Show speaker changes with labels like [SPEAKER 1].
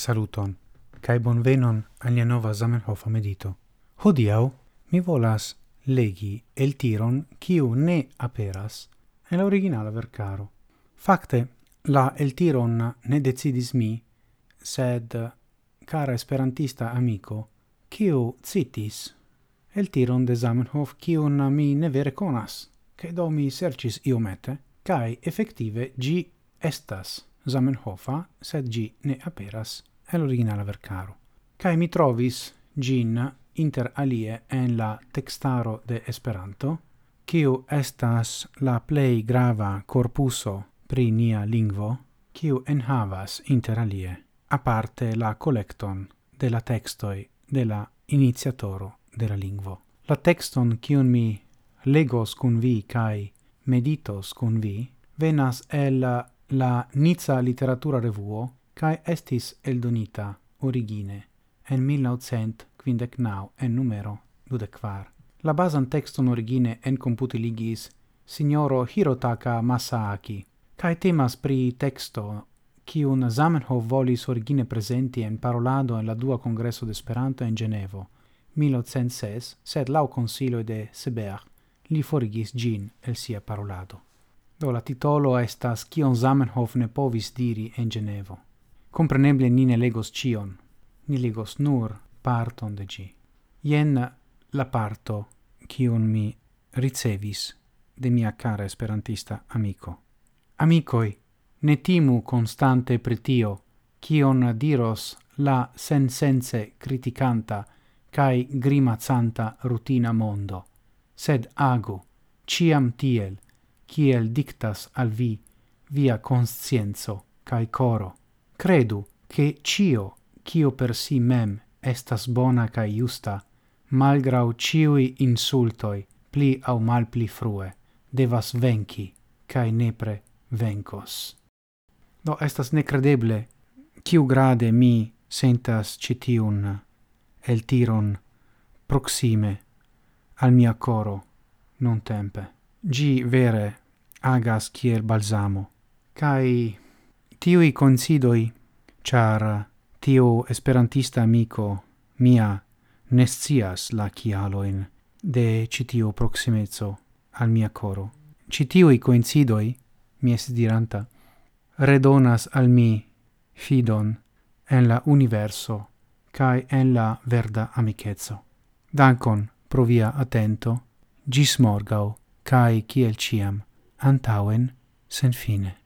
[SPEAKER 1] Saluton, cae bonvenon alia nova Zamenhof medito. Hodiau mi volas legi el tiron kiu ne aperas en la originala vercaro. Fakte, la el tiron ne decidis mi, sed cara esperantista amico, kiu citis el tiron de Zamenhof kiun mi ne vere conas, che do mi sercis iomete, cae effective gi estas Zamenhofa, sed gi ne aperas el originala vercaro. Cae mi trovis gin inter alie en la textaro de Esperanto, kiu estas la plei grava corpuso pri nia lingvo, kiu enhavas inter alie, aparte la collecton de la textoi de la iniziatoro de la lingvo. La texton kiun mi legos cun vi cae meditos cun vi, venas el la Nizza Literatura Revuo cae estis eldonita origine en 1959 en numero 24. La basan texton origine en computilligis signoro Hirotaka Masaaki, cae temas pri texto kiun Zamenhof volis origine presenti en parolado en la dua congresso Esperanto en Genevo, 1906, sed lau consilio de Seber li forigis gin el sia parolado. Do la titolo estas kion Zamenhof ne povis diri en Genevo. Compreneble ni ne legos cion, ni legos nur parton de gi. Ien la parto kiun mi ricevis de mia cara esperantista amico. Amicoi, ne timu constante pretio, kion diros la sensense criticanta cae grimazzanta rutina mondo, sed agu, ciam tiel, kiel dictas al vi via conscienzo cae coro. Credu che cio, cio per si mem estas bona ca iusta, malgrau ciui insultoi, pli au mal pli frue, devas venci, cae nepre vencos. Do estas necredeble, ciu grade mi sentas citiun el tiron proxime al mia coro non tempe. Gi vere agas kiel balsamo, cae tiui considoi, char tiu esperantista amico mia nescias la chialoin de citiu proximezzo al mia coro. Citiui coincidoi, mi es diranta, redonas al mi fidon en la universo cae en la verda amicetso. Dankon pro via attento, gis morgau, cae ciel ciam, antauen, sen fine.